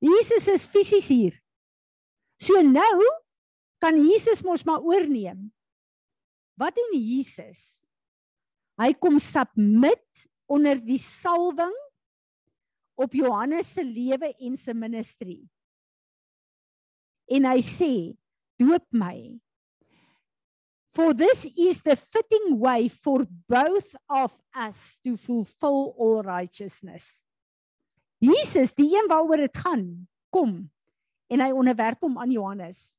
Jesus is fisies hier. So nou kan Jesus mos maar oorneem. Wat doen Jesus? Hy kom submit onder die salwing op Johannes se lewe en se ministry. En hy sê, doop my For this is the fitting way for both of us to fulfill all righteousness. Jesus, die een waaroor dit gaan, kom en hy onderwerp hom aan Johannes.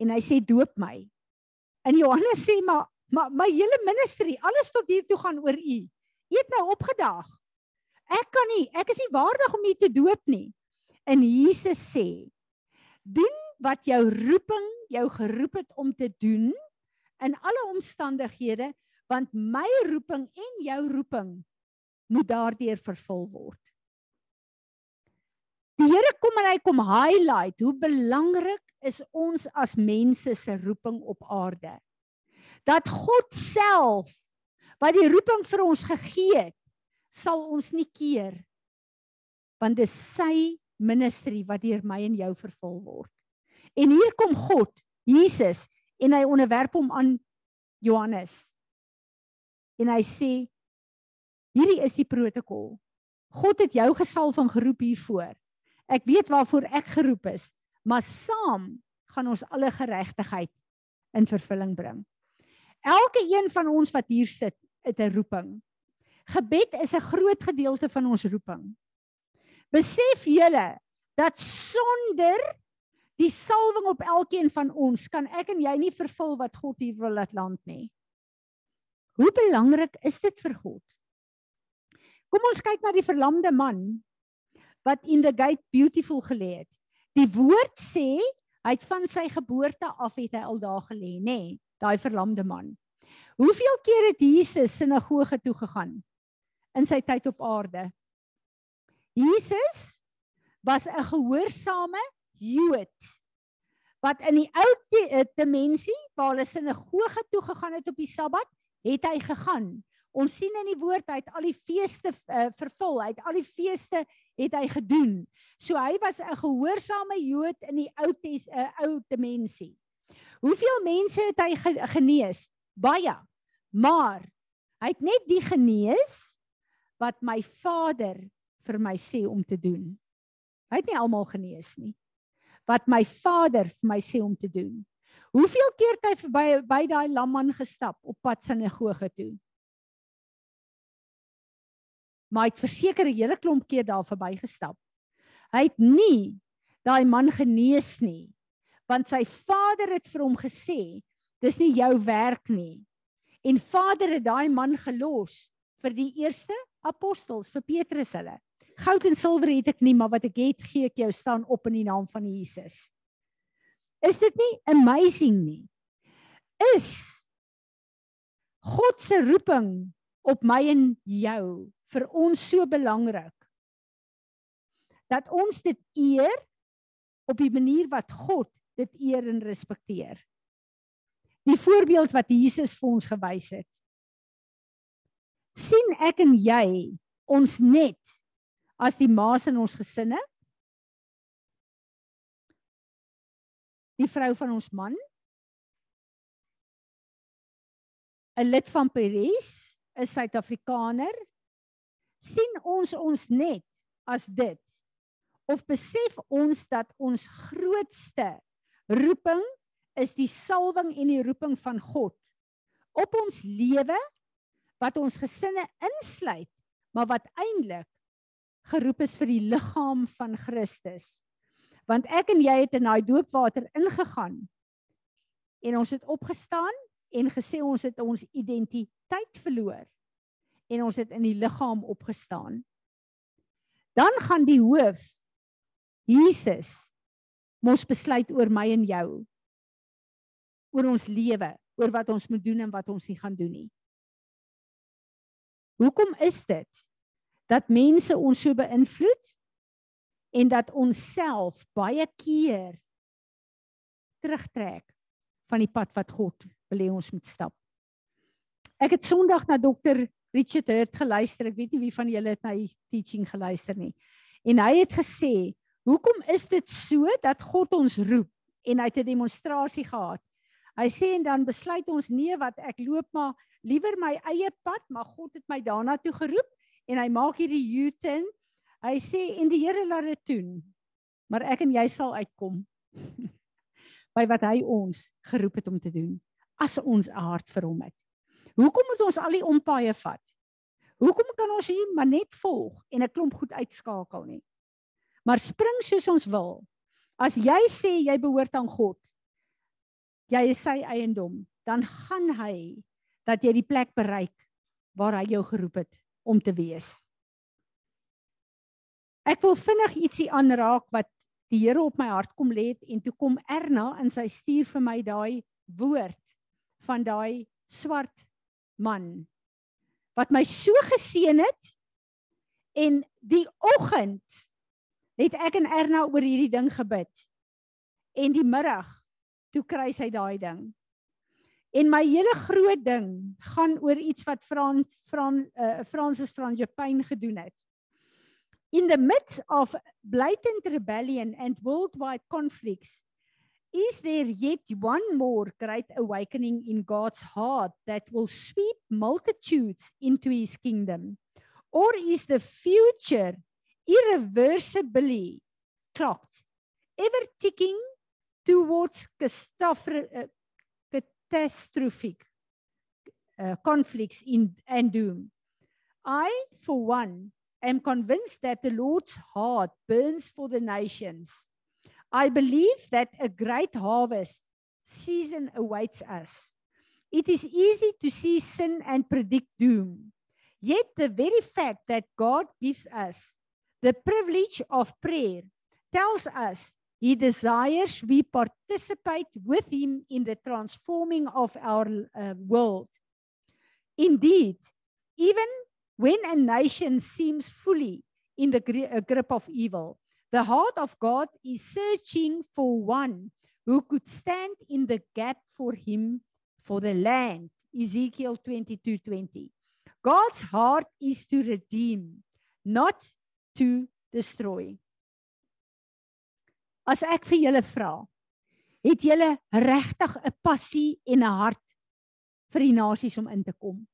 En hy sê doop my. En Johannes sê maar maar my hele ministry, alles tot hier toe gaan oor u. U het nou opgedaag. Ek kan nie, ek is nie waardig om u te doop nie. En Jesus sê: Doen wat jou roeping jou geroep het om te doen in alle omstandighede want my roeping en jou roeping moet daardeur vervul word. Die Here kom en hy kom highlight hoe belangrik is ons as mense se roeping op aarde. Dat God self wat die roeping vir ons gegee het, sal ons nie keer want dis sy ministry wat deur my en jou vervul word. En hier kom God, Jesus, en hy onderwerp hom aan Johannes. En hy sê hierdie is die protokol. God het jou gesalf en geroep hiervoor. Ek weet waarvoor ek geroep is, maar saam gaan ons alle geregtigheid in vervulling bring. Elke een van ons wat hier sit, het 'n roeping. Gebed is 'n groot gedeelte van ons roeping. Besef julle dat sonder die salwing op elkeen van ons kan ek en jy nie vervul wat God hier wil laat land nie. Hoe belangrik is dit vir God? Kom ons kyk na die verlamde man wat in the gate beautiful gelê het. Die woord sê hy het van sy geboorte af het hy al daar gelê, nê? Nee, Daai verlamde man. Hoeveel keer het Jesus sinagoge toe gegaan in sy tyd op aarde? Jesus was 'n gehoorsame Jood wat in die ou dimensie waar hulle sinagoge toe gegaan het op die Sabbat, het hy gegaan Ons sien in die woord hy het al die feeste uh, vervul, hy het al die feeste het hy gedoen. So hy was 'n gehoorsame Jood in die Ou Tes uh, Ou Dimensie. Hoeveel mense het hy ge genees? Baie. Maar hy het net die genees wat my Vader vir my sê om te doen. Hy het nie almal genees nie. Wat my Vader vir my sê om te doen. Hoeveel keer het hy verby by daai lamman gestap op pad sinagoge toe? Maar hy het verseker 'n hele klomp keer daar verbygestap. Hy het nie daai man genees nie, want sy vader het vir hom gesê, dis nie jou werk nie. En vader het daai man gelos vir die eerste apostels, vir Petrus hulle. Goud en silwer het ek nie, maar wat ek het, gee ek jou staan op in die naam van Jesus. Is dit nie amazing nie? Is God se roeping op my en jou vir ons so belangrik dat ons dit eer op die manier wat God dit eer en respekteer. Die voorbeeld wat Jesus vir ons gewys het. sien ek en jy ons net as die maas in ons gesinne? Die vrou van ons man? 'n lid van Paris, 'n Suid-Afrikaner, sien ons ons net as dit? Of besef ons dat ons grootste roeping is die salwing en die roeping van God op ons lewe wat ons gesinne insluit maar wat eintlik geroep is vir die liggaam van Christus? Want ek en jy het in daai doopwater ingegaan en ons het opgestaan en gesê ons het ons identiteit verloor en ons het in die liggaam opgestaan. Dan gaan die hoof Jesus mos besluit oor my en jou. Oor ons lewe, oor wat ons moet doen en wat ons nie gaan doen nie. Hoekom is dit dat mense ons so beïnvloed en dat ons self baie keer terugtrek van die pad wat God wil hê ons moet stap? Ek het Sondag na dokter Richard Hurt geluister. Ek weet nie wie van julle het na die teaching geluister nie. En hy het gesê, "Hoekom is dit so dat God ons roep?" En hy het 'n demonstrasie gehad. Hy sê en dan besluit ons nee wat ek loop maar liewer my eie pad, maar God het my daarna toe geroep en hy maak hierdie U-turn. Hy sê en die Here laat dit doen. Maar ek en jy sal uitkom by wat hy ons geroep het om te doen as ons 'n hart vir hom het. Hoekom moet ons al die ompaaie vat? Hoekom kan ons hier maar net volg en 'n klomp goed uitskakel nie? Maar spring soos ons wil. As jy sê jy behoort aan God, jy is sy eiendom, dan gaan hy dat jy die plek bereik waar hy jou geroep het om te wees. Ek wil vinnig ietsie aanraak wat die Here op my hart kom lê en toe kom Erna in sy stuur vir my daai woord van daai swart man wat my so geseën het en die oggend het ek en Erna oor hierdie ding gebid en die middag toe kry sy daai ding. En my hele groot ding gaan oor iets wat Frans Fran uh, Francis van Japan gedoen het. In the midst of blatant rebellion and worldwide conflicts Is there yet one more great awakening in God's heart that will sweep multitudes into his kingdom? Or is the future irreversibly clocked, ever ticking towards uh, catastrophic uh, conflicts in, and doom? I, for one, am convinced that the Lord's heart burns for the nations I believe that a great harvest season awaits us. It is easy to see sin and predict doom. Yet the very fact that God gives us the privilege of prayer tells us he desires we participate with him in the transforming of our uh, world. Indeed, even when a nation seems fully in the grip of evil, The heart of God is searching for one who could stand in the gap for him for the land. Ezekiel 22:20. God's heart is to redeem, not to destroy. As ek vir julle vra, het julle regtig 'n passie en 'n hart vir die nasies om in te kom?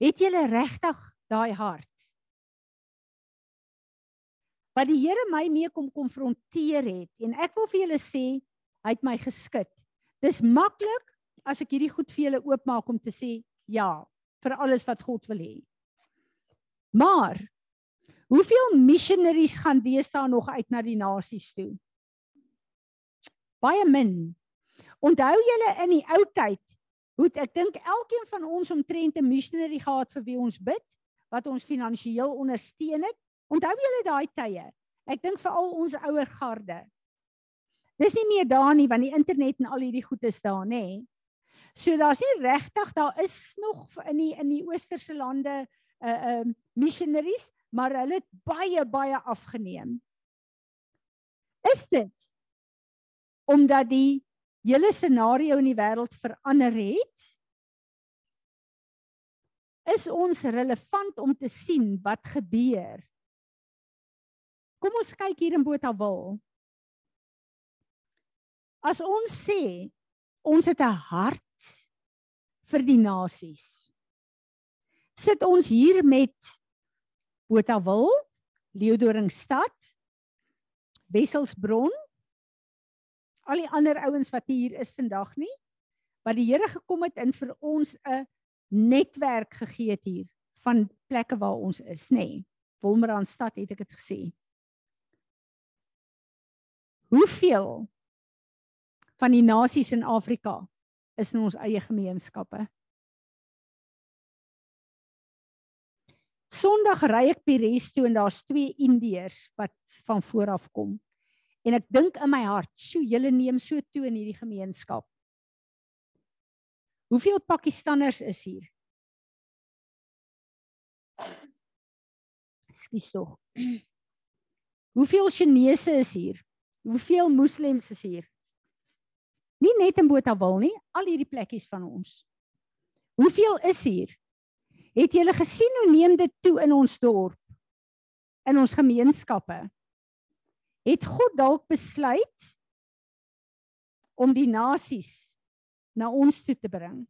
Het julle regtig daai hart? Wat die Here my mee kom konfronteer het en ek wil vir julle sê, hy het my geskit. Dis maklik as ek hierdie goed vir julle oopmaak om te sê ja vir alles wat God wil hê. Maar hoeveel missionaries gaan deesdae nog uit na die nasies toe? Baie min. Onthou julle in die ou tyd, hoe ek dink elkeen van ons omtrent 'n missionary gehad vir wie ons bid, wat ons finansiëel ondersteun het. Onthou julle daai tye? Ek dink vir al ons ouer garde. Dis nie meer daar nie want die internet en al hierdie goed is daar, nê? So daar's nie regtig, daar is nog in die in die oosterse lande 'n uh, eh, 'n uh, ehm, missionaries, maar hulle het baie baie afgeneem. Is dit omdat die hele scenario in die wêreld verander het? Is ons relevant om te sien wat gebeur? Kom ons kyk hier in Botawil. As ons sê ons het 'n hart vir die nasies. Sit ons hier met Botawil, Leeudoringstad, Wesselsbron, al die ander ouens wat hier is vandag nie, wat die Here gekom het en vir ons 'n netwerk gegee het hier van plekke waar ons is, nê. Wolmerandstad het ek dit gesê. Hoeveel van die nasies in Afrika is in ons eie gemeenskappe. Sondag ry ek by res toe en daar's twee Indiërs wat van voor af kom. En ek dink in my hart, "Sjoe, julle neem so toe in hierdie gemeenskap." Hoeveel Pakistanners is hier? Skus tog. Hoeveel Chinese is hier? Hoeveel moslems is hier? Nie net in Botawil nie, al hierdie plekkies van ons. Hoeveel is hier? Het julle gesien hoe neem dit toe in ons dorp? In ons gemeenskappe? Het God dalk besluit om die nasies na ons toe te bring?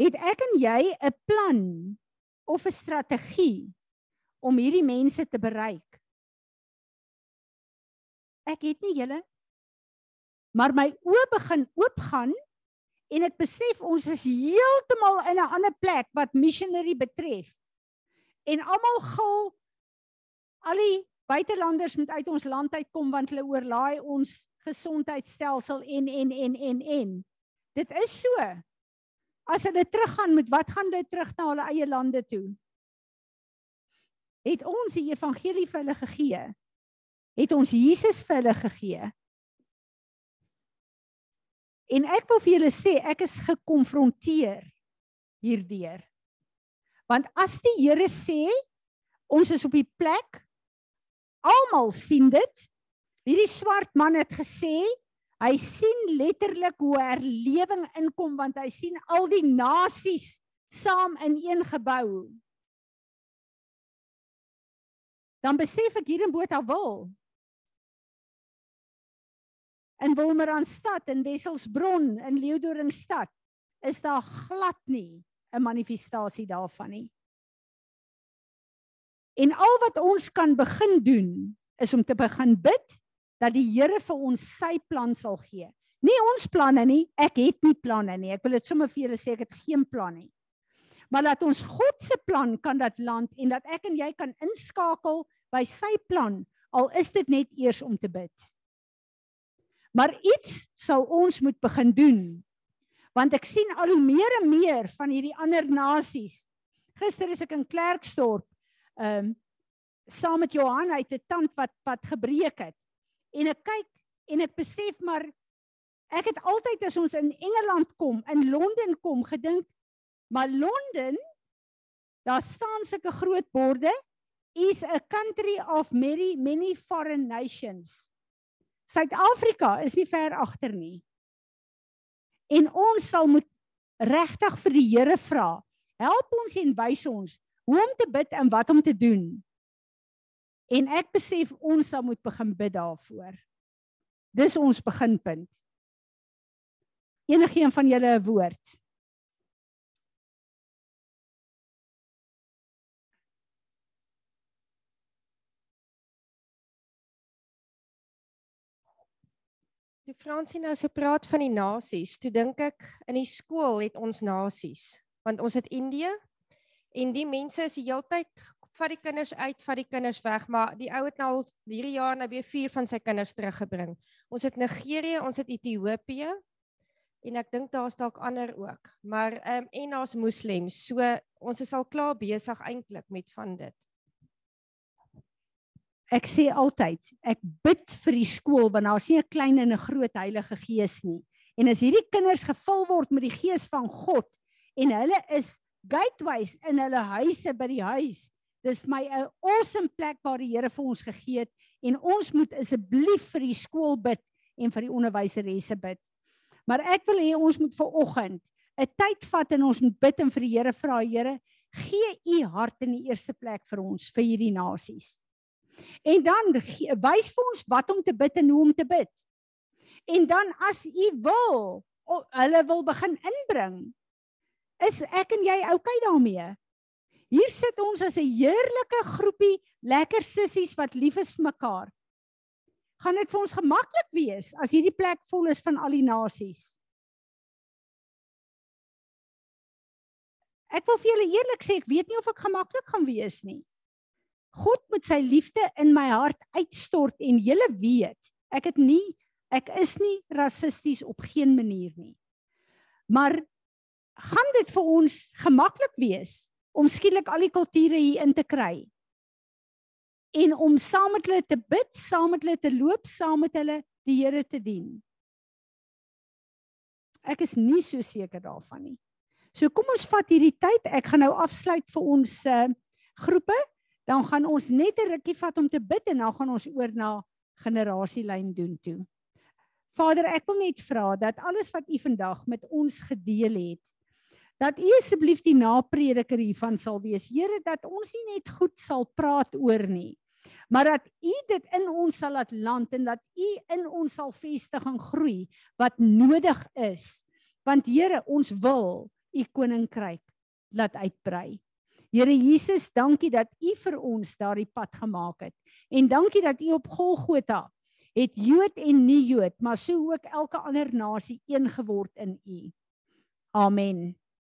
Het ek en jy 'n plan of 'n strategie om hierdie mense te bereik? Ek het nie julle maar my oë begin oopgaan en ek besef ons is heeltemal in 'n ander plek wat missionary betref. En almal gil al die buitelanders moet uit ons land uitkom want hulle oorlaai ons gesondheidstelsel en en en en en. Dit is so. As hulle teruggaan met wat gaan hulle terug na hulle eie lande toe? Het ons die evangelie vir hulle gegee het ons Jesus vir hulle gegee. En ek wil vir julle sê ek is gekonfronteer hierdeur. Want as die Here sê ons is op die plek almal sien dit. Hierdie swart man het gesê hy sien letterlik hoe herlewing inkom want hy sien al die nasies saam in een gebou. Dan besef ek hier in Botawil in Wilmerandstad en Wesselsbron in Leeudoringstad is daar glad nie 'n manifestasie daarvan nie. En al wat ons kan begin doen is om te begin bid dat die Here vir ons sy plan sal gee. Nie ons planne nie, ek het nie planne nie. Ek wil dit sommer vir julle sê ek het geen plan nie. Maar dat ons God se plan kan dat land en dat ek en jy kan inskakel by sy plan al is dit net eers om te bid. Maar iets sal ons moet begin doen. Want ek sien al hoe meer en meer van hierdie ander nasies. Gister is ek in Klerksdorp, ehm um, saam met Johan uit 'n tand wat wat gebreek het. En ek kyk en ek besef maar ek het altyd as ons in Engeland kom, in Londen kom, gedink maar Londen daar staan sulke groot borde is a country of many many foreign nations. Suid-Afrika is nie ver agter nie. En ons sal moet regtig vir die Here vra. Help ons en wys ons hoe om te bid en wat om te doen. En ek besef ons sal moet begin bid daarvoor. Dis ons beginpunt. Enigeen van julle 'n woord? Toe Fransie nou so praat van die nasies, toe dink ek in die skool het ons nasies, want ons het Indië en die mense is die heeltyd vat die kinders uit, vat die kinders weg, maar die ou het nou hierdie jaar nou weer 4 van sy kinders teruggebring. Ons het Nigerië, ons het Ethiopië en ek dink daar's dalk ander ook, maar ehm um, en daar's moslems. So ons is al klaar besig eintlik met van dit. Ek sê altyd, ek bid vir die skool want daar's nie 'n klein en 'n groot Heilige Gees nie. En as hierdie kinders gevul word met die Gees van God en hulle is gateways in hulle huise by die huis, dis my 'n awesome plek waar die Here vir ons gegee het en ons moet asseblief vir die skool bid en vir die onderwyseresse bid. Maar ek wil hê ons moet ver oggend 'n tyd vat en ons moet bid en vir die Here vra, Here, gee u hart in die eerste plek vir ons vir hierdie nasies. En dan wys vir ons wat om te bid en hoe om te bid. En dan as u wil, o, hulle wil begin inbring, is ek en jy okay daarmee? Hier sit ons as 'n heerlike groepie lekker sissies wat lief is vir mekaar. Gaan dit vir ons gemaklik wees as hierdie plek vol is van al die nasies? Ek wil vir julle eerlik sê, ek weet nie of ek gemaklik gaan wees nie. God met sy liefde in my hart uitstort en julle weet, ek het nie ek is nie rassisties op geen manier nie. Maar gaan dit vir ons gemaklik wees om skielik al die kulture hier in te kry. En om saam met hulle te bid, saam met hulle te loop, saam met hulle die Here te dien. Ek is nie so seker daarvan nie. So kom ons vat hierdie tyd. Ek gaan nou afsluit vir ons uh, groepe. Dan gaan ons net 'n rukkie vat om te bid en dan gaan ons oor na generasielyn doen toe. Vader, ek wil net vra dat alles wat U vandag met ons gedeel het, dat U asseblief die naprediker hiervan sal wees. Here, dat ons nie net goed sal praat oor nie, maar dat U dit in ons sal laat land en dat U in ons sal vestig en groei wat nodig is. Want Here, ons wil U koninkryk laat uitbrei. Here Jesus, dankie dat U vir ons daardie pad gemaak het. En dankie dat U op Golgotha het Jood en nie Jood, maar so ook elke ander nasie een geword in U. Amen.